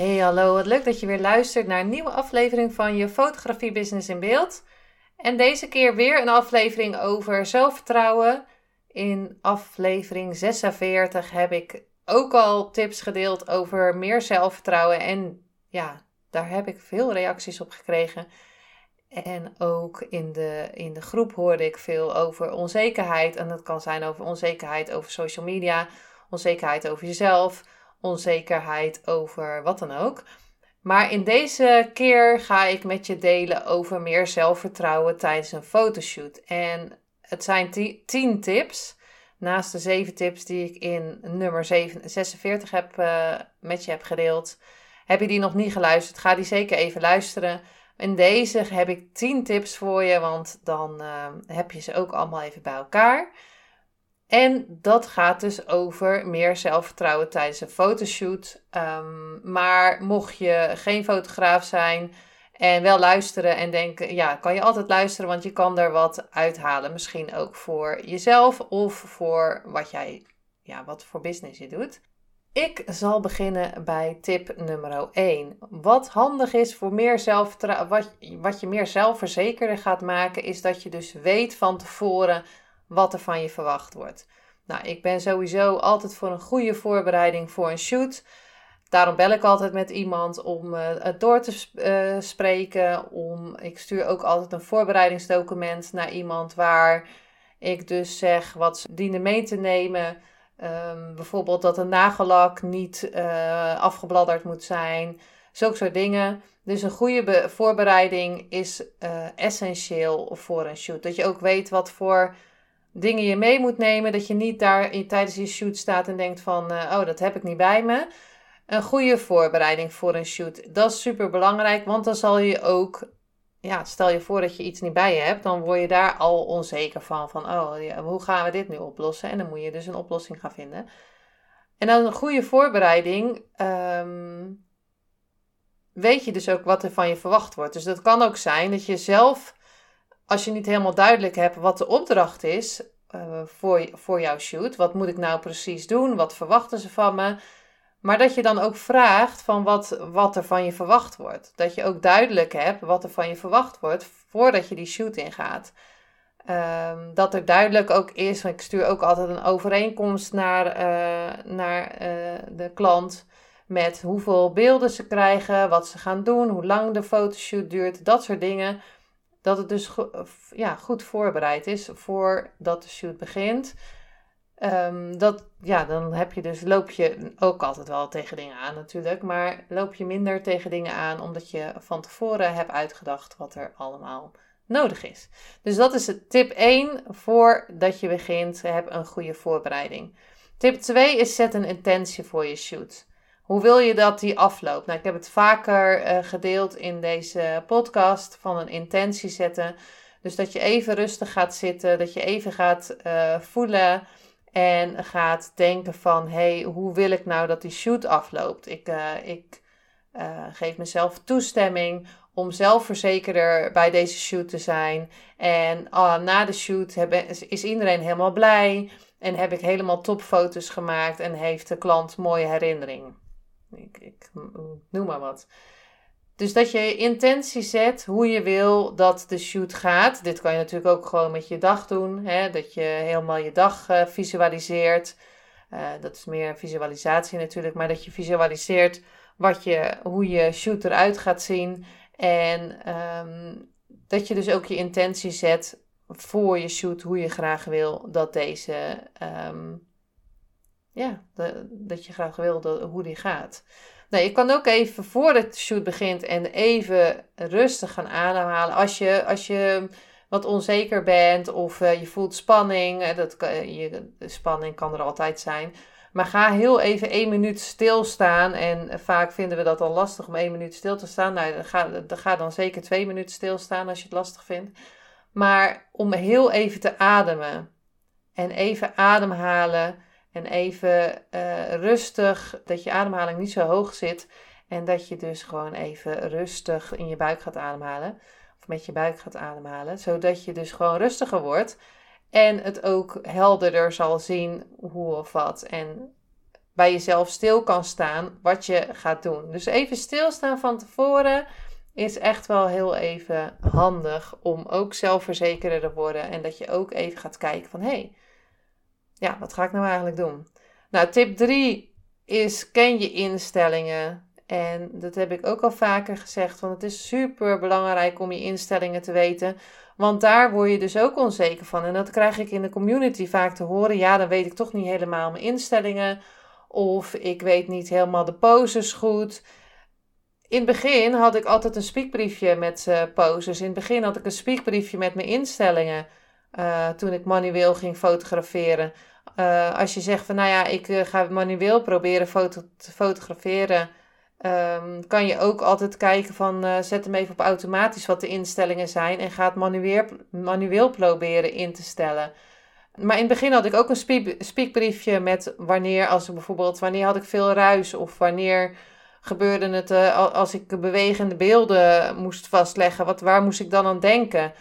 Hey hallo, wat leuk dat je weer luistert naar een nieuwe aflevering van je Fotografie Business in Beeld. En deze keer weer een aflevering over zelfvertrouwen. In aflevering 46 heb ik ook al tips gedeeld over meer zelfvertrouwen. En ja, daar heb ik veel reacties op gekregen. En ook in de, in de groep hoorde ik veel over onzekerheid. En dat kan zijn over onzekerheid over social media, onzekerheid over jezelf onzekerheid over wat dan ook. Maar in deze keer ga ik met je delen over meer zelfvertrouwen tijdens een fotoshoot. En het zijn 10 tips. Naast de 7 tips die ik in nummer 46 heb, uh, met je heb gedeeld. Heb je die nog niet geluisterd? Ga die zeker even luisteren. In deze heb ik 10 tips voor je, want dan uh, heb je ze ook allemaal even bij elkaar. En dat gaat dus over meer zelfvertrouwen tijdens een fotoshoot. Um, maar mocht je geen fotograaf zijn en wel luisteren en denken, ja, kan je altijd luisteren, want je kan er wat uithalen. Misschien ook voor jezelf of voor wat jij, ja, wat voor business je doet. Ik zal beginnen bij tip nummer 1. Wat handig is voor meer zelfvertrouwen, wat, wat je meer zelfverzekerder gaat maken, is dat je dus weet van tevoren wat er van je verwacht wordt. Nou, ik ben sowieso altijd voor een goede voorbereiding voor een shoot. Daarom bel ik altijd met iemand om uh, het door te uh, spreken. Om, ik stuur ook altijd een voorbereidingsdocument naar iemand waar ik dus zeg wat ze dienen mee te nemen. Um, bijvoorbeeld dat een nagellak niet uh, afgebladderd moet zijn. Zulke soort dingen. Dus een goede voorbereiding is essentieel voor een shoot. Dat je ook weet wat voor dingen je mee moet nemen. Dat je niet daar in, tijdens je shoot staat en denkt van, uh, oh, dat heb ik niet bij me. Een goede voorbereiding voor een shoot. Dat is super belangrijk, want dan zal je ook, ja, stel je voor dat je iets niet bij je hebt, dan word je daar al onzeker van. Van, oh, hoe gaan we dit nu oplossen? En dan moet je dus een oplossing gaan vinden. En dan een goede voorbereiding. Um, weet je dus ook wat er van je verwacht wordt. Dus dat kan ook zijn dat je zelf als je niet helemaal duidelijk hebt wat de opdracht is uh, voor, voor jouw shoot, wat moet ik nou precies doen, wat verwachten ze van me, maar dat je dan ook vraagt van wat, wat er van je verwacht wordt. Dat je ook duidelijk hebt wat er van je verwacht wordt voordat je die shoot ingaat. Um, dat er duidelijk ook is, ik stuur ook altijd een overeenkomst naar, uh, naar uh, de klant met hoeveel beelden ze krijgen, wat ze gaan doen, hoe lang de fotoshoot duurt, dat soort dingen dat het dus ja, goed voorbereid is voordat de shoot begint. Um, dat, ja, dan heb je dus, loop je ook altijd wel tegen dingen aan natuurlijk, maar loop je minder tegen dingen aan omdat je van tevoren hebt uitgedacht wat er allemaal nodig is. Dus dat is tip 1 voordat je begint, heb een goede voorbereiding. Tip 2 is zet een intentie voor je shoot. Hoe wil je dat die afloopt? Nou, ik heb het vaker uh, gedeeld in deze podcast van een intentie zetten. Dus dat je even rustig gaat zitten, dat je even gaat uh, voelen en gaat denken van, hey, hoe wil ik nou dat die shoot afloopt? Ik, uh, ik geef mezelf toestemming om zelfverzekerder bij deze shoot te zijn. En na de shoot is iedereen helemaal blij en heb ik helemaal topfoto's gemaakt en heeft de klant mooie herinneringen. Ik, ik noem maar wat. Dus dat je intentie zet hoe je wil dat de shoot gaat. Dit kan je natuurlijk ook gewoon met je dag doen. Hè? Dat je helemaal je dag uh, visualiseert. Uh, dat is meer visualisatie natuurlijk. Maar dat je visualiseert wat je, hoe je shoot eruit gaat zien. En um, dat je dus ook je intentie zet voor je shoot. Hoe je graag wil dat deze um, ja, dat je graag wil hoe die gaat. Nou, je kan ook even voor de shoot begint en even rustig gaan ademhalen. Als je, als je wat onzeker bent of uh, je voelt spanning, dat, je, spanning kan er altijd zijn. Maar ga heel even één minuut stilstaan. En vaak vinden we dat al lastig om één minuut stil te staan. Nou, dan ga, dan ga dan zeker twee minuten stilstaan als je het lastig vindt. Maar om heel even te ademen. En even ademhalen. En even uh, rustig, dat je ademhaling niet zo hoog zit. En dat je dus gewoon even rustig in je buik gaat ademhalen. Of met je buik gaat ademhalen. Zodat je dus gewoon rustiger wordt. En het ook helderder zal zien hoe of wat. En bij jezelf stil kan staan wat je gaat doen. Dus even stilstaan van tevoren is echt wel heel even handig om ook zelfverzekerder te worden. En dat je ook even gaat kijken van hé, hey, ja, wat ga ik nou eigenlijk doen? Nou, tip 3 is ken je instellingen. En dat heb ik ook al vaker gezegd, want het is super belangrijk om je instellingen te weten. Want daar word je dus ook onzeker van. En dat krijg ik in de community vaak te horen. Ja, dan weet ik toch niet helemaal mijn instellingen. Of ik weet niet helemaal de poses goed. In het begin had ik altijd een speakbriefje met uh, poses. In het begin had ik een speakbriefje met mijn instellingen. Uh, toen ik manueel ging fotograferen. Uh, als je zegt van nou ja, ik ga manueel proberen foto te fotograferen Um, kan je ook altijd kijken van uh, zet hem even op automatisch wat de instellingen zijn en ga het manueel, manueel proberen in te stellen. Maar in het begin had ik ook een speak, speakbriefje met wanneer, als bijvoorbeeld, wanneer had ik veel ruis of wanneer gebeurde het als ik bewegende beelden moest vastleggen, wat, waar moest ik dan aan denken?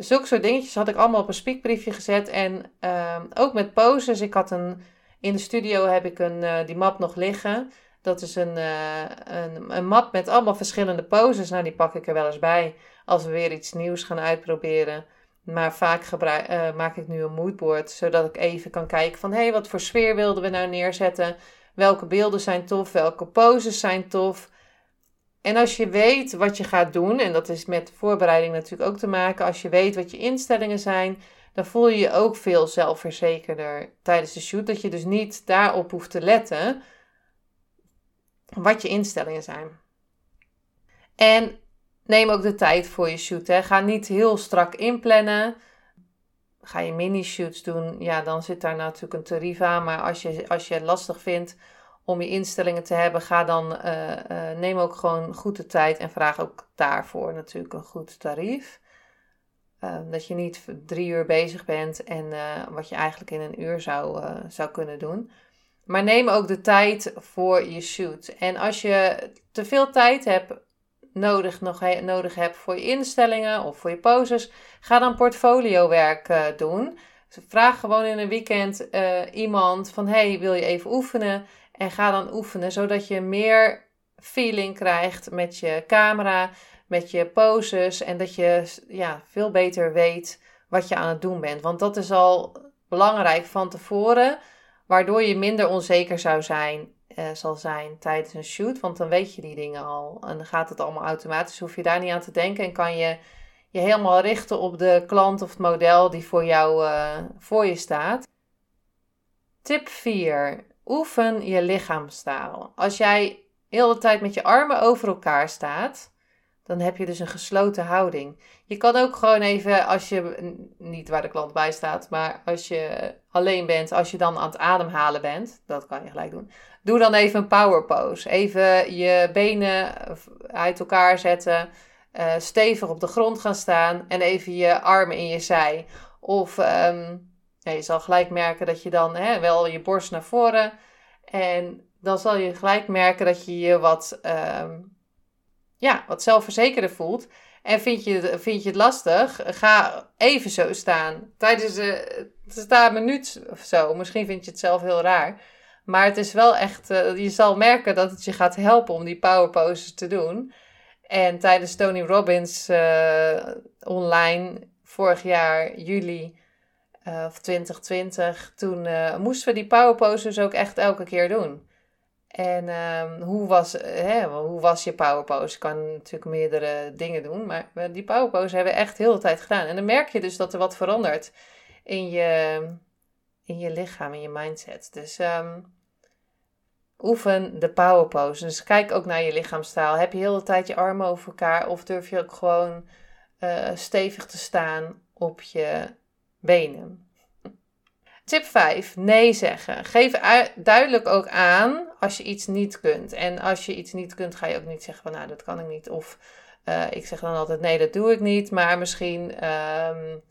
Zulke soort dingetjes had ik allemaal op een speakbriefje gezet en uh, ook met poses. Ik had een, in de studio heb ik een, uh, die map nog liggen. Dat is een, uh, een, een map met allemaal verschillende poses. Nou, die pak ik er wel eens bij als we weer iets nieuws gaan uitproberen. Maar vaak gebruik, uh, maak ik nu een moodboard, zodat ik even kan kijken van... hé, hey, wat voor sfeer wilden we nou neerzetten? Welke beelden zijn tof? Welke poses zijn tof? En als je weet wat je gaat doen, en dat is met voorbereiding natuurlijk ook te maken... als je weet wat je instellingen zijn, dan voel je je ook veel zelfverzekerder tijdens de shoot. Dat je dus niet daarop hoeft te letten wat je instellingen zijn. En neem ook de tijd voor je shoot. Hè. Ga niet heel strak inplannen. Ga je mini-shoots doen, ja, dan zit daar natuurlijk een tarief aan. Maar als je, als je het lastig vindt om je instellingen te hebben, ga dan, uh, uh, neem ook gewoon goed de tijd en vraag ook daarvoor natuurlijk een goed tarief. Uh, dat je niet drie uur bezig bent en wat je eigenlijk in een uur zou, zou kunnen doen. Maar neem ook de tijd voor je shoot. En als je te veel tijd hebt nodig, nog nodig hebt voor je instellingen of voor je poses, ga dan portfoliowerk doen. Vraag gewoon in een weekend iemand van hey, wil je even oefenen? En ga dan oefenen, zodat je meer feeling krijgt met je camera, met je poses en dat je ja, veel beter weet wat je aan het doen bent. Want dat is al belangrijk van tevoren waardoor je minder onzeker zou zijn, uh, zal zijn tijdens een shoot. Want dan weet je die dingen al. En dan gaat het allemaal automatisch. Hoef je daar niet aan te denken. En kan je je helemaal richten op de klant of het model die voor jou uh, voor je staat. Tip 4. Oefen je lichaamstaal. Als jij heel de tijd met je armen over elkaar staat, dan heb je dus een gesloten houding. Je kan ook gewoon even, als je, niet waar de klant bij staat, maar als je alleen bent, als je dan aan het ademhalen bent, dat kan je gelijk doen. Doe dan even een power pose. Even je benen uit elkaar zetten, uh, stevig op de grond gaan staan en even je armen in je zij. Of um, ja, je zal gelijk merken dat je dan hè, wel je borst naar voren en dan zal je gelijk merken dat je je wat... Um, ja, wat zelfverzekerder voelt. En vind je, vind je het lastig, ga even zo staan. Tijdens de, sta een minuut of zo. Misschien vind je het zelf heel raar. Maar het is wel echt, uh, je zal merken dat het je gaat helpen om die power poses te doen. En tijdens Tony Robbins uh, online vorig jaar, juli uh, of 2020, toen moesten we die power poses ook echt elke keer doen. En um, hoe, was, hè, hoe was je powerpose? Je kan natuurlijk meerdere dingen doen, maar die powerpose hebben we echt heel de tijd gedaan. En dan merk je dus dat er wat verandert in je, in je lichaam, in je mindset. Dus um, oefen de powerpose. Dus kijk ook naar je lichaamstaal. Heb je heel de tijd je armen over elkaar of durf je ook gewoon stevig te staan op je benen? Tip 5. Nee zeggen. Geef duidelijk ook aan als je iets niet kunt. En als je iets niet kunt, ga je ook niet zeggen van nou, dat kan ik niet. Of uh, ik zeg dan altijd nee, dat doe ik niet. Maar misschien um,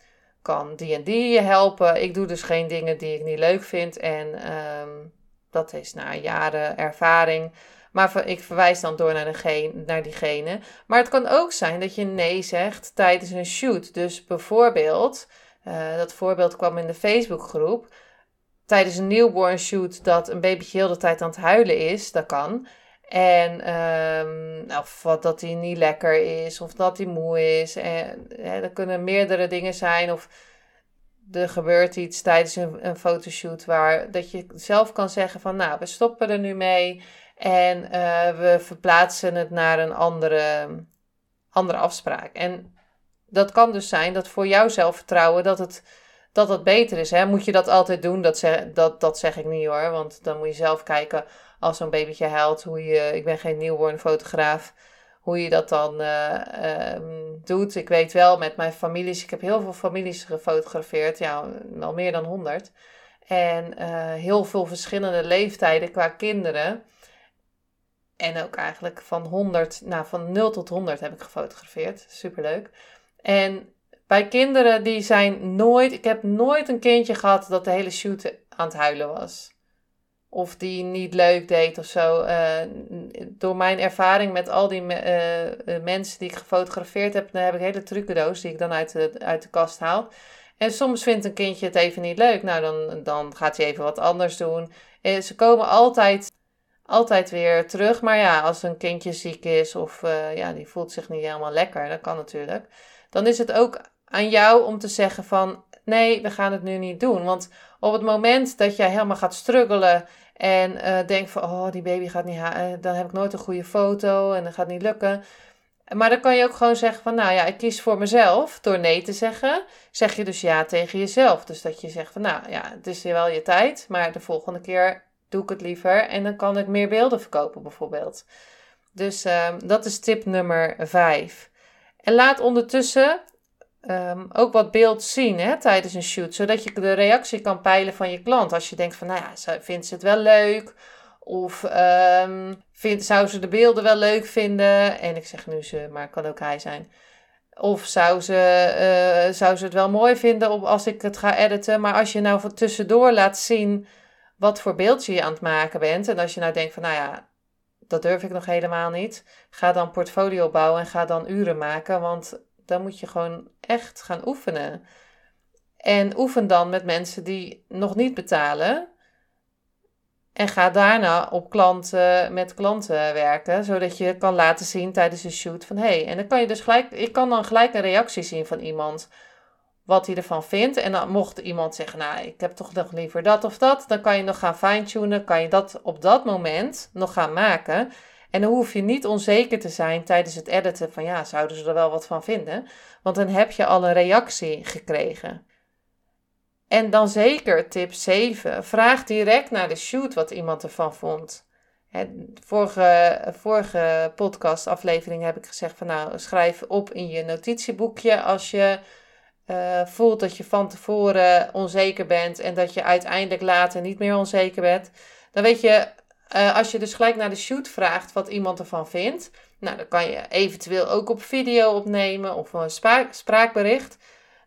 kan die en die je helpen. Ik doe dus geen dingen die ik niet leuk vind. En um, dat is na jaren ervaring. Maar ik verwijs dan door naar, degene, naar diegene. Maar het kan ook zijn dat je nee zegt tijdens een shoot. Dus bijvoorbeeld, uh, dat voorbeeld kwam in de Facebookgroep. Tijdens een newborn shoot dat een babytje heel de tijd aan het huilen is, dat kan. En um, of wat, dat hij niet lekker is, of dat hij moe is. En, er kunnen meerdere dingen zijn. Of er gebeurt iets tijdens een, fotoshoot waar dat je zelf kan zeggen van nou, we stoppen er nu mee. En uh, we verplaatsen het naar een andere, andere afspraak. En dat kan dus zijn dat voor jouw zelfvertrouwen dat het, dat het beter is. Hè? Moet je dat altijd doen? Dat zeg, dat, dat zeg ik niet hoor. Want dan moet je zelf kijken als zo'n babytje huilt. Hoe je, ik ben geen newborn fotograaf. Hoe je dat dan uh, um, doet. Ik weet wel met mijn families. Ik heb heel veel families gefotografeerd. Ja, al meer dan honderd. En uh, heel veel verschillende leeftijden qua kinderen. En ook eigenlijk van 100, nou van 0 tot 100 heb ik gefotografeerd. Superleuk. En bij kinderen die zijn nooit, ik heb nooit een kindje gehad dat de hele shoot aan het huilen was. Of die niet leuk deed of zo. Uh, door mijn ervaring met al die uh, mensen die ik gefotografeerd heb, dan heb ik hele trucendoos die ik dan uit de, uit de kast haal. En soms vindt een kindje het even niet leuk. Nou, dan, dan gaat hij even wat anders doen. En ze komen altijd altijd weer terug. Maar ja, als een kindje ziek is of ja, die voelt zich niet helemaal lekker, dat kan natuurlijk. Dan is het ook aan jou om te zeggen van nee, we gaan het nu niet doen. Want op het moment dat jij helemaal gaat struggelen en uh, denkt van oh, die baby gaat niet halen, dan heb ik nooit een goede foto en dat gaat niet lukken. Maar dan kan je ook gewoon zeggen van, nou ja, ik kies voor mezelf door nee te zeggen. Zeg je dus ja tegen jezelf. Dus dat je zegt van, nou ja, het is wel je tijd, maar de volgende keer doe ik het liever. En dan kan ik meer beelden verkopen bijvoorbeeld. Dus um, dat is tip nummer 5. En laat ondertussen um, ook wat beeld zien hè, tijdens een shoot. Zodat je de reactie kan peilen van je klant. Als je denkt van, nou ja, vindt ze het wel leuk? Of um, vindt, zou ze de beelden wel leuk vinden? En ik zeg nu ze, maar het kan ook hij zijn. Of zou ze, zou ze het wel mooi vinden op, als ik het ga editen? Maar als je nou tussendoor laat zien wat voor beeldje je aan het maken bent. En als je nou denkt van, nou ja, dat durf ik nog helemaal niet. Ga dan portfolio bouwen en ga dan uren maken. Want dan moet je gewoon echt gaan oefenen. En oefen dan met mensen die nog niet betalen. En ga daarna op klanten, met klanten werken, zodat je kan laten zien tijdens een shoot van hé. Hey, en dan kan je dus gelijk, ik kan dan gelijk een reactie zien van iemand wat hij ervan vindt. En dan mocht iemand zeggen, nou, ik heb toch nog liever dat of dat. Dan kan je nog gaan fine-tunen, kan je dat op dat moment nog gaan maken. En dan hoef je niet onzeker te zijn tijdens het editen van, ja, zouden ze er wel wat van vinden? Want dan heb je al een reactie gekregen. En dan zeker tip 7, vraag direct naar de shoot wat iemand ervan vond. vorige, vorige podcast aflevering heb ik gezegd van nou schrijf op in je notitieboekje als je uh, voelt dat je van tevoren onzeker bent en dat je uiteindelijk later niet meer onzeker bent, dan weet je, uh, als je dus gelijk naar de shoot vraagt wat iemand ervan vindt, nou, dan kan je eventueel ook op video opnemen of een spraakbericht.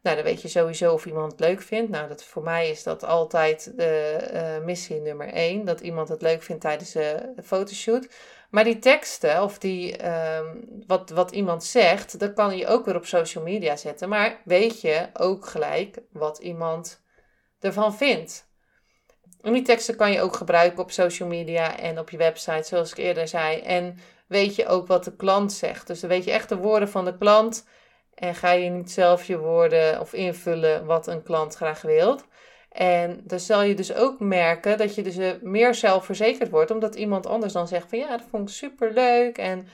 Nou, dan weet je sowieso of iemand het leuk vindt. Nou, dat, voor mij is dat altijd de uh, missie nummer één. Dat iemand het leuk vindt tijdens de fotoshoot. Maar die teksten of die, um, wat, wat iemand zegt, dat kan je ook weer op social media zetten. Maar weet je ook gelijk wat iemand ervan vindt. En die teksten kan je ook gebruiken op social media en op je website, zoals ik eerder zei. En weet je ook wat de klant zegt. Dus dan weet je echt de woorden van de klant. En ga je niet zelf je woorden of invullen wat een klant graag wilt. En dan zal je dus ook merken dat je dus eh, meer zelfverzekerd wordt, omdat iemand anders dan zegt van ja, dat vond ik super leuk en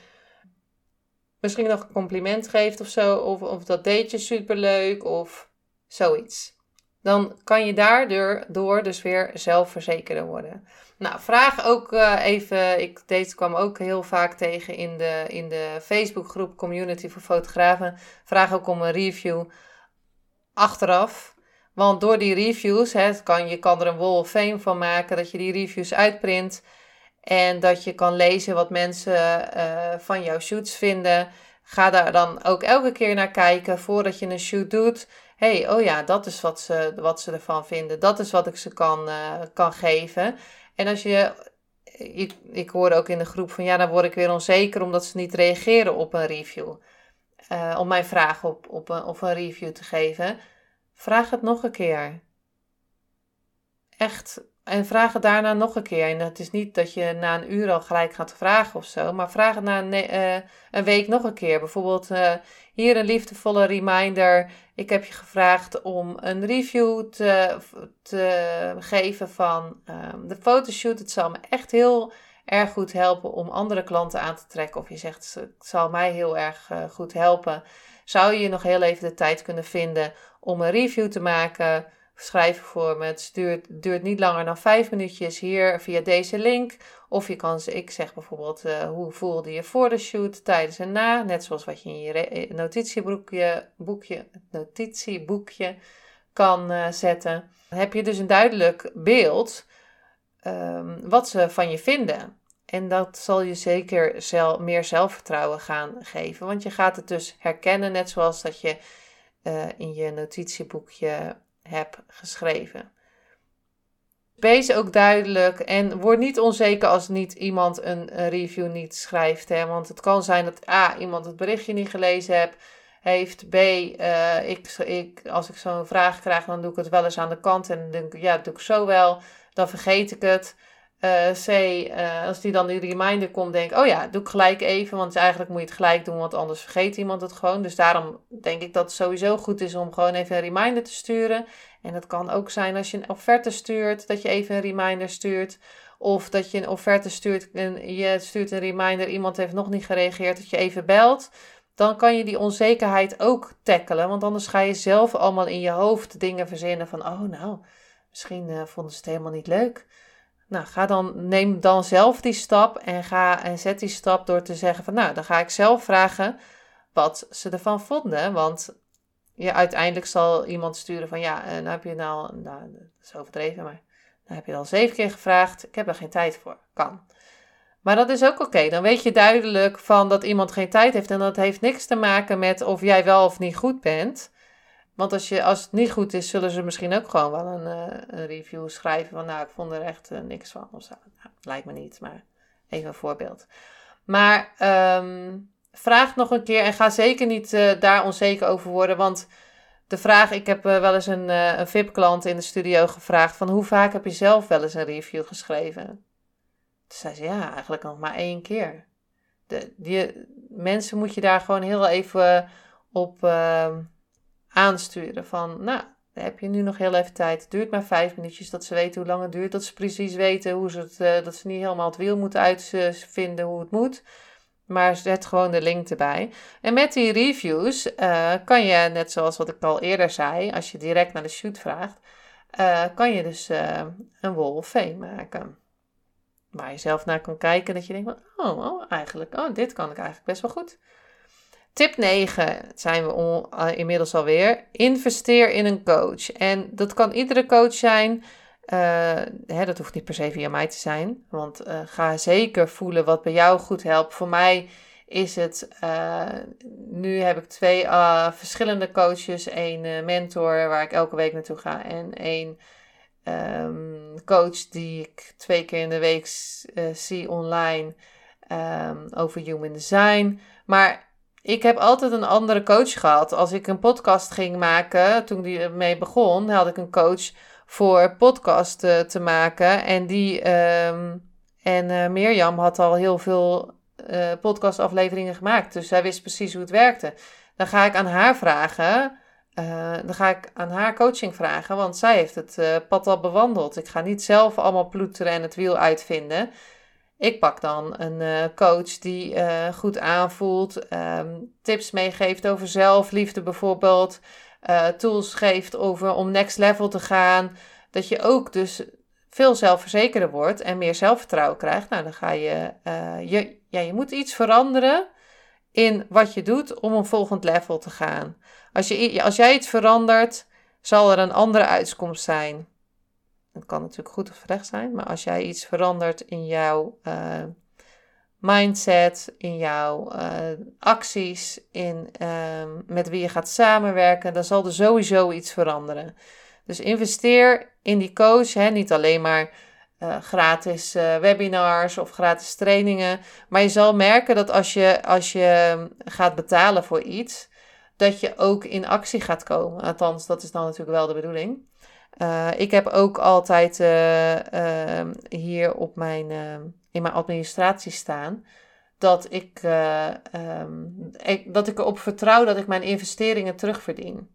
misschien nog een compliment geeft of zo, of, of dat deed je super leuk of zoiets. Dan kan je daardoor dus weer zelfverzekerder worden. Nou, vraag ook uh, even, ik, deze kwam ook heel vaak tegen in de, in de Facebookgroep Community voor Fotografen. Vraag ook om een review achteraf Want door die reviews, hè, kan, je kan er een wall of fame van maken, dat je die reviews uitprint en dat je kan lezen wat mensen uh, van jouw shoots vinden. Ga daar dan ook elke keer naar kijken voordat je een shoot doet. hey, oh ja, dat is wat ze, wat ze ervan vinden. Dat is wat ik ze kan, uh, kan geven. En als je, ik, ik hoor ook in de groep van ja, dan word ik weer onzeker omdat ze niet reageren op een review. Om mijn vraag op, op, een, op een review te geven. Vraag het nog een keer. Echt. En vraag het daarna nog een keer. En het is niet dat je na een uur al gelijk gaat vragen of zo. Maar vraag het na een, uh, een week nog een keer. Bijvoorbeeld uh, hier een liefdevolle reminder. Ik heb je gevraagd om een review te, te geven van um, de fotoshoot. Het zal me echt heel erg goed helpen om andere klanten aan te trekken. Of je zegt het zal mij heel erg uh, goed helpen. Zou je nog heel even de tijd kunnen vinden om een review te maken. Schrijf voor me. Het duurt, niet langer dan vijf minuutjes hier via deze link. Of je kan, ik zeg bijvoorbeeld, uh, hoe voelde je voor de shoot, tijdens en na. Net zoals wat je in je eh, notitieboekje, boekje, notitieboekje kan uh, zetten. Dan heb je dus een duidelijk beeld um, wat ze van je vinden. En dat zal je zeker zelf, meer zelfvertrouwen gaan geven. Want je gaat het dus herkennen, net zoals dat je uh, in je notitieboekje hebt geschreven. Wees ook duidelijk en word niet onzeker als niet iemand een, review niet schrijft. Hè? Want het kan zijn dat A, iemand het berichtje niet gelezen heeft. heeft B, uh, ik, ik, als ik zo'n vraag krijg, dan doe ik het wel eens aan de kant. En denk ja, dat doe ik zo wel. Dan vergeet ik het. Uh, C, uh, als die dan die reminder komt, denk oh ja, doe ik gelijk even. Want eigenlijk moet je het gelijk doen, want anders vergeet iemand het gewoon. Dus daarom denk ik dat het sowieso goed is om gewoon even een reminder te sturen. En dat kan ook zijn als je een offerte stuurt, dat je even een reminder stuurt. Of dat je een offerte stuurt en je stuurt een reminder, iemand heeft nog niet gereageerd, dat je even belt. Dan kan je die onzekerheid ook tackelen. Want anders ga je zelf allemaal in je hoofd dingen verzinnen van, oh nou, misschien uh, vonden ze het helemaal niet leuk. Nou, ga dan, neem dan zelf die stap en, ga, en zet die stap door te zeggen van, nou, dan ga ik zelf vragen wat ze ervan vonden. Want ja, uiteindelijk zal iemand sturen van, ja, en nou heb je nou, nou, dat is overdreven, maar dan heb je al zeven keer gevraagd. Ik heb er geen tijd voor. Kan. Maar dat is ook oké. Dan weet je duidelijk van dat iemand geen tijd heeft. En dat heeft niks te maken met of jij wel of niet goed bent. Want als, je, als het niet goed is, zullen ze misschien ook gewoon wel een, uh, een review schrijven van, nou, ik vond er echt uh, niks van of zo. Nou, lijkt me niet, maar even een voorbeeld. Maar um, vraag nog een keer en ga zeker niet uh, daar onzeker over worden, want de vraag, ik heb wel eens een, een VIP-klant in de studio gevraagd van, hoe vaak heb je zelf wel eens een review geschreven? Toen zei ze, ja, eigenlijk nog maar één keer. De, die, mensen moet je daar gewoon heel even op ehm, aansturen. Van, nou, heb je nu nog heel even tijd. Het duurt maar vijf minuutjes dat ze weten hoe lang het duurt. Dat ze precies weten hoe ze het, uh, dat ze niet helemaal het wiel moeten uitvinden hoe het moet. Maar zet gewoon de link erbij. En met die reviews uh, kan je, net zoals wat ik al eerder zei, als je direct naar de shoot vraagt, uh, kan je dus een wall maken. Waar je zelf naar kan kijken dat je denkt, oh, oh, eigenlijk, oh, dit kan ik eigenlijk best wel goed. Tip 9 zijn we on, uh, inmiddels alweer. Investeer in een coach. En dat kan iedere coach zijn. Uh, hè, dat hoeft niet per se via mij te zijn. Want uh, ga zeker voelen wat bij jou goed helpt. Voor mij is het. nu heb ik twee verschillende coaches. Eén mentor waar ik elke week naartoe ga. En één um, coach die ik twee keer in de week zie online. Um, over human design. Maar ik heb altijd een andere coach gehad. Als ik een podcast ging maken, toen die ermee begon, had ik een coach voor podcast uh, te maken. En die um, en uh, Mirjam had al heel veel uh, podcastafleveringen gemaakt. Dus zij wist precies hoe het werkte. Dan ga ik aan haar vragen. dan ga ik aan haar coaching vragen, want zij heeft het pad al bewandeld. Ik ga niet zelf allemaal ploeteren en het wiel uitvinden. Ik pak dan een uh, coach die uh, goed aanvoelt, um, tips meegeeft over zelfliefde bijvoorbeeld, uh, tools geeft over om next level te gaan. Dat je ook dus veel zelfverzekerder wordt en meer zelfvertrouwen krijgt. Nou, dan ga je, je, ja, je moet iets veranderen in wat je doet om een volgend level te gaan. Als, je, als jij iets verandert, zal er een andere uitkomst zijn. Het kan natuurlijk goed of slecht zijn, maar als jij iets verandert in jouw uh, mindset, in jouw uh, acties, in uh, met wie je gaat samenwerken, dan zal er sowieso iets veranderen. Dus investeer in die coach, hè, niet alleen maar uh, gratis webinars of gratis trainingen, maar je zal merken dat als je, als je gaat betalen voor iets, dat je ook in actie gaat komen. Althans, dat is dan natuurlijk wel de bedoeling. Uh, ik heb ook altijd uh, uh, hier op mijn, ehm, in mijn administratie staan dat ik, um, ik, dat ik erop vertrouw dat ik mijn investeringen terugverdien.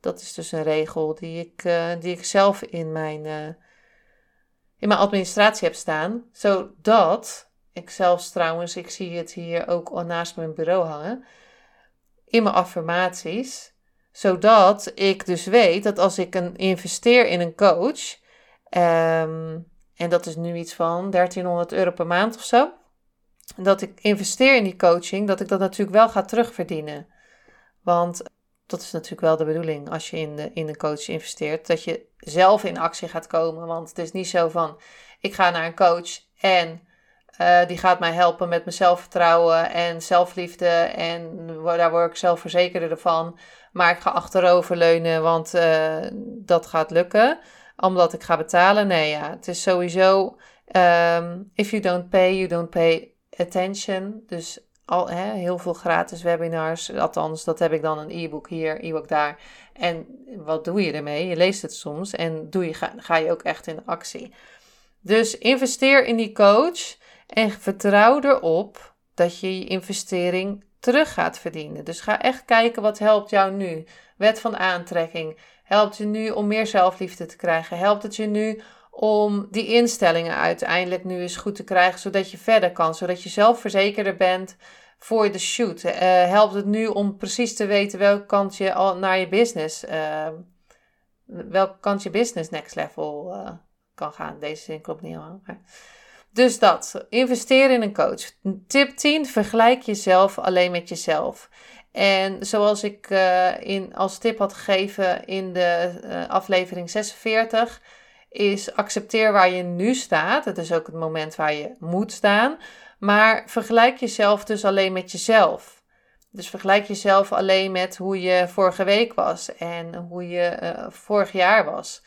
Dat is dus een regel die ik, die ik zelf in mijn, in mijn administratie heb staan. Zodat ik zelfs trouwens, ik zie het hier ook naast mijn bureau hangen in mijn affirmaties. Zodat ik dus weet dat als ik een investeer in een coach, um, en dat is nu iets van 1300 euro per maand of zo, dat ik investeer in die coaching, dat ik dat natuurlijk wel ga terugverdienen. Want dat is natuurlijk wel de bedoeling als je in, de, in een coach investeert, dat je zelf in actie gaat komen. Want het is niet zo van, ik ga naar een coach en uh, die gaat mij helpen met mijn zelfvertrouwen en zelfliefde. En daar word ik zelfverzekerder van. Maar ik ga achteroverleunen, want uh, dat gaat lukken. Omdat ik ga betalen. Nee, ja, het is sowieso. Um, if you don't pay, you don't pay attention. Dus al, hè, heel veel gratis webinars. Althans, dat heb ik dan een e-book hier, e-book daar. En wat doe je ermee? Je leest het soms en doe je, ga, ga je ook echt in actie. Dus investeer in die coach. En vertrouw erop dat je je investering terug gaat verdienen. Dus ga echt kijken wat helpt jou nu. Wet van aantrekking. Helpt je nu om meer zelfliefde te krijgen? Helpt het je nu om die instellingen uiteindelijk nu eens goed te krijgen, zodat je verder kan, zodat je zelfverzekerder bent voor de shoot? Uh, helpt het nu om precies te weten welke kant je al naar je business, uh, welke kant je business next level uh, kan gaan? Deze zin klopt niet helemaal. Dus dat, investeer in een coach. Tip 10, vergelijk jezelf alleen met jezelf. En zoals ik uh, in, als tip had gegeven in de uh, aflevering 46, is accepteer waar je nu staat. Het is ook het moment waar je moet staan. Maar vergelijk jezelf dus alleen met jezelf. Dus vergelijk jezelf alleen met hoe je vorige week was en hoe je uh, vorig jaar was.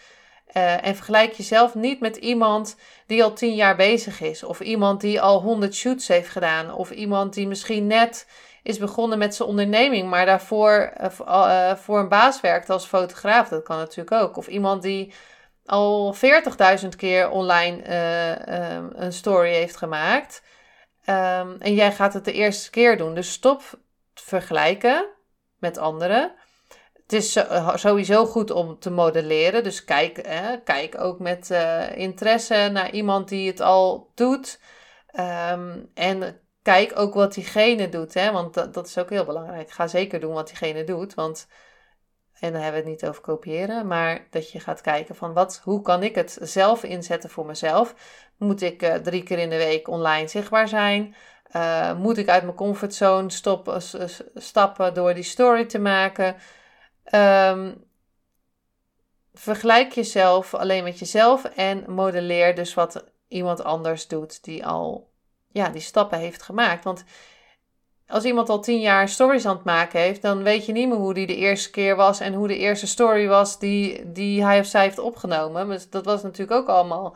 Uh, en vergelijk jezelf niet met iemand die al tien jaar bezig is, of iemand die al honderd shoots heeft gedaan, of iemand die misschien net is begonnen met zijn onderneming, maar daarvoor uh, voor een baas werkt als fotograaf. Dat kan natuurlijk ook. Of iemand die al 40.000 keer online uh, een story heeft gemaakt. Um, en jij gaat het de eerste keer doen. Dus stop vergelijken met anderen het is eh, sowieso goed om te modelleren. Dus kijk, hè, kijk ook met uh, interesse naar iemand die het al doet. Um, en kijk ook wat diegene doet. Hè, want dat, dat is ook heel belangrijk. Ga zeker doen wat diegene doet. Want, en dan hebben we het niet over kopiëren. Maar dat je gaat kijken van wat, hoe kan ik het zelf inzetten voor mezelf. Moet ik uh, drie keer in de week online zichtbaar zijn? Moet ik uit mijn comfortzone stoppen, stappen door die story te maken? Um, vergelijk jezelf alleen met jezelf en modelleer dus wat iemand anders doet die al ja, die stappen heeft gemaakt. Want als iemand al tien jaar stories aan het maken heeft, dan weet je niet meer hoe die de eerste keer was en hoe de eerste story was die, die hij of zij heeft opgenomen. Dus dat was natuurlijk ook allemaal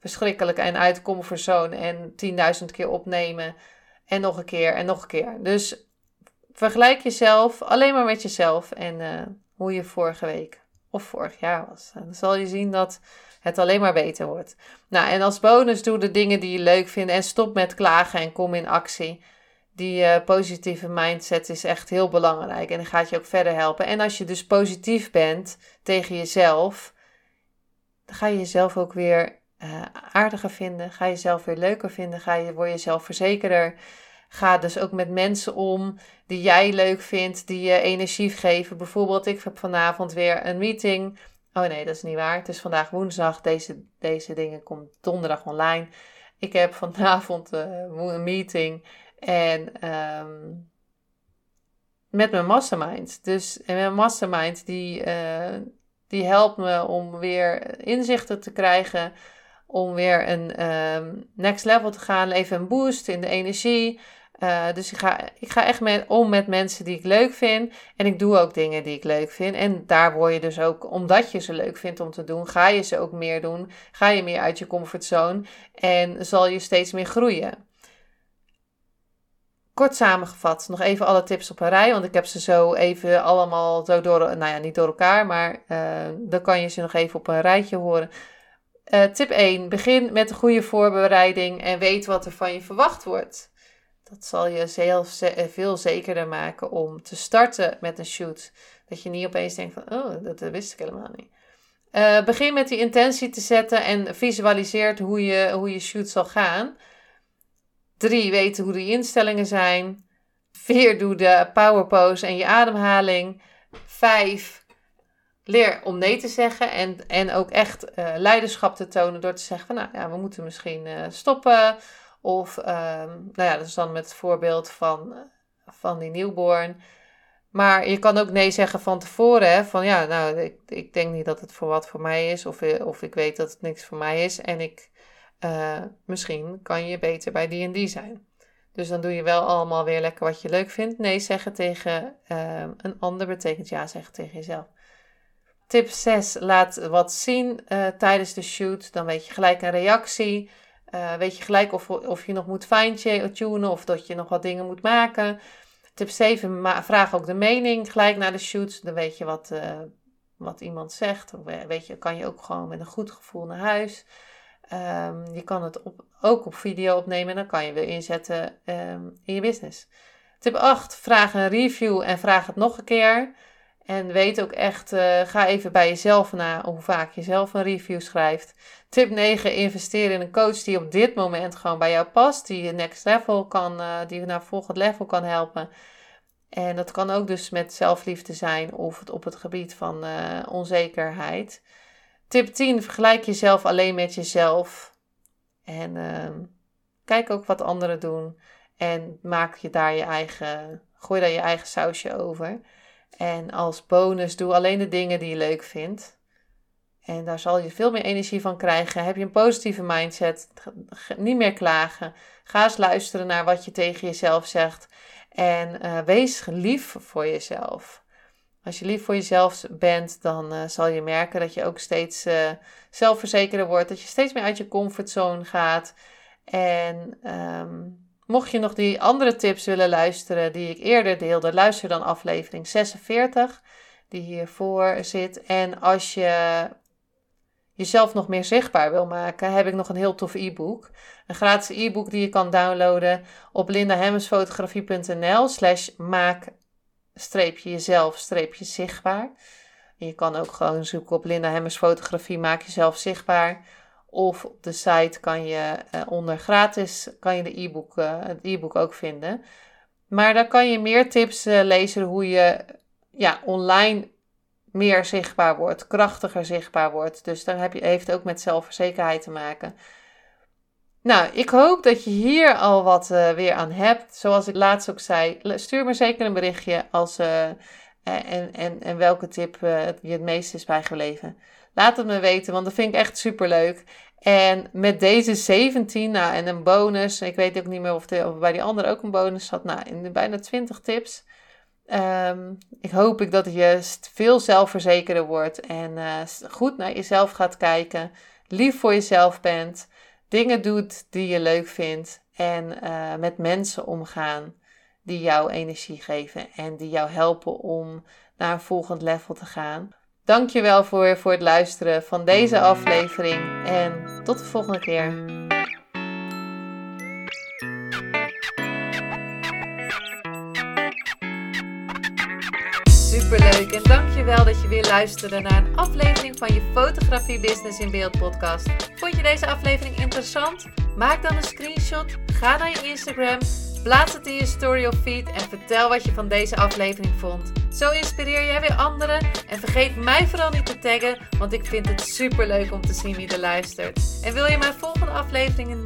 verschrikkelijk en uit comfortzone en 10.000 keer opnemen en nog een keer en nog een keer. Dus vergelijk jezelf alleen maar met jezelf en uh, hoe je vorige week of vorig jaar was. En dan zal je zien dat het alleen maar beter wordt. Nou, en als bonus doe de dingen die je leuk vindt en stop met klagen en kom in actie. Die uh, positieve mindset is echt heel belangrijk en die gaat je ook verder helpen. En als je dus positief bent tegen jezelf, dan ga je jezelf ook weer uh, aardiger vinden. Ga je jezelf weer leuker vinden. Ga je, word je zelfverzekerder. Ga dus ook met mensen om die jij leuk vindt, die je energie geven. Bijvoorbeeld, ik heb vanavond weer een meeting. Oh nee, dat is niet waar. Het is vandaag woensdag. Deze, deze dingen komen donderdag online. Ik heb vanavond uh, een meeting en um, met mijn mastermind. Dus en mijn mastermind die, uh, Die helpt me om weer inzichten te krijgen, om weer een ehm, next level te gaan, even een boost in de energie. Uh, dus ik ga, ik ga echt om met mensen die ik leuk vind. En ik doe ook dingen die ik leuk vind. En daar word je dus ook, omdat je ze leuk vindt om te doen, ga je ze ook meer doen. Ga je meer uit je comfortzone. En zal je steeds meer groeien. Kort samengevat, nog even alle tips op een rij, want ik heb ze zo even allemaal zo door, nou ja, niet door elkaar, maar uh, dan kan je ze nog even op een rijtje horen. Uh, tip 1. Begin met een goede voorbereiding en weet wat er van je verwacht wordt. Dat zal je zelf veel zekerder maken om te starten met een shoot. Dat je niet opeens denkt van, oh, dat wist ik helemaal niet. Uh, begin met die intentie te zetten en visualiseert hoe je, hoe je shoot zal gaan. Drie, weten hoe de instellingen zijn. Vier, doe de power pose en je ademhaling. Vijf, leer om nee te zeggen en, en ook echt uh, leiderschap te tonen door te zeggen van, nou ja, we moeten misschien stoppen. Of, um, nou ja, dat is dan met het voorbeeld van, van die newborn. Maar je kan ook nee zeggen van tevoren. Van ja, nou, ik, ik denk niet dat het voor wat voor mij is. Of, of ik weet dat het niks voor mij is. En ik, uh, misschien kan je beter bij die en die zijn. Dus dan doe je wel allemaal weer lekker wat je leuk vindt. Nee zeggen tegen uh, een ander betekent ja zeggen tegen jezelf. Tip 6. Laat wat zien tijdens de shoot. Dan weet je gelijk een reactie. Uh, weet je gelijk of, of je nog moet fine-tunen of dat je nog wat dingen moet maken. Tip 7, vraag ook de mening gelijk naar de shoot. Dan weet je wat, uh, wat iemand zegt. Of weet je, kan je ook gewoon met een goed gevoel naar huis. Um, je kan het op, ook op video opnemen en dan kan je weer inzetten um, in je business. Tip 8, vraag een review en vraag het nog een keer. En weet ook echt, uh, ga even bij jezelf na hoe vaak je zelf een review schrijft. Tip 9, investeer in een coach die op dit moment gewoon bij jou past. Die je next level kan, uh, die je naar volgend level kan helpen. En dat kan ook dus met zelfliefde zijn of op het gebied van uh, onzekerheid. Tip 10, vergelijk jezelf alleen met jezelf. En ehm, kijk ook wat anderen doen. En maak je daar je eigen, gooi daar je eigen sausje over. En als bonus doe alleen de dingen die je leuk vindt. En daar zal je veel meer energie van krijgen. Heb je een positieve mindset, niet meer klagen. Ga eens luisteren naar wat je tegen jezelf zegt. En uh, wees lief voor jezelf. Als je lief voor jezelf bent, dan uh, zal je merken dat je ook steeds uh, zelfverzekerder wordt. Dat je steeds meer uit je comfortzone gaat. En um, Mocht je nog die andere tips willen luisteren die ik eerder deelde, luister dan aflevering 46, die hiervoor zit. En als je jezelf nog meer zichtbaar wil maken, heb ik nog een heel tof e-book. Een gratis e-book die je kan downloaden op lindahemmesfotografie.nl slash maak jezelf zichtbaar. je kan ook gewoon zoeken op Linda Hemmers fotografie, maak jezelf zichtbaar. Of op de site kan je uh, onder gratis kan je de e-book, uh, het e-book ook vinden. Maar daar kan je meer tips uh, lezen hoe je ja, online meer zichtbaar wordt, krachtiger zichtbaar wordt. Dus daar heb je, heeft ook met zelfverzekerheid te maken. Nou, ik hoop dat je hier al wat weer aan hebt. Zoals ik laatst ook zei, stuur me zeker een berichtje als, en, en, en welke tip je het meest is bijgebleven. Laat het me weten, want dat vind ik echt super leuk. En met deze 17, nou, en een bonus, ik weet ook niet meer of, de, of bij die andere ook een bonus zat, nou, in de bijna 20 tips. Um, ik hoop ik dat je veel zelfverzekerder wordt en uh, goed naar jezelf gaat kijken, lief voor jezelf bent, dingen doet die je leuk vindt en uh, met mensen omgaan die jou energie geven en die jou helpen om naar een volgend level te gaan. Dankjewel voor, voor het luisteren van deze aflevering en tot de volgende keer. Superleuk en dankjewel dat je weer luisterde naar een aflevering van je Fotografie Business in Beeld podcast. Vond je deze aflevering interessant? Maak dan een screenshot, ga naar je Instagram, plaats het in je story of feed en vertel wat je van deze aflevering vond. Zo inspireer jij weer anderen en vergeet mij vooral niet te taggen, want ik vind het super leuk om te zien wie er luistert. En wil je mijn volgende afleveringen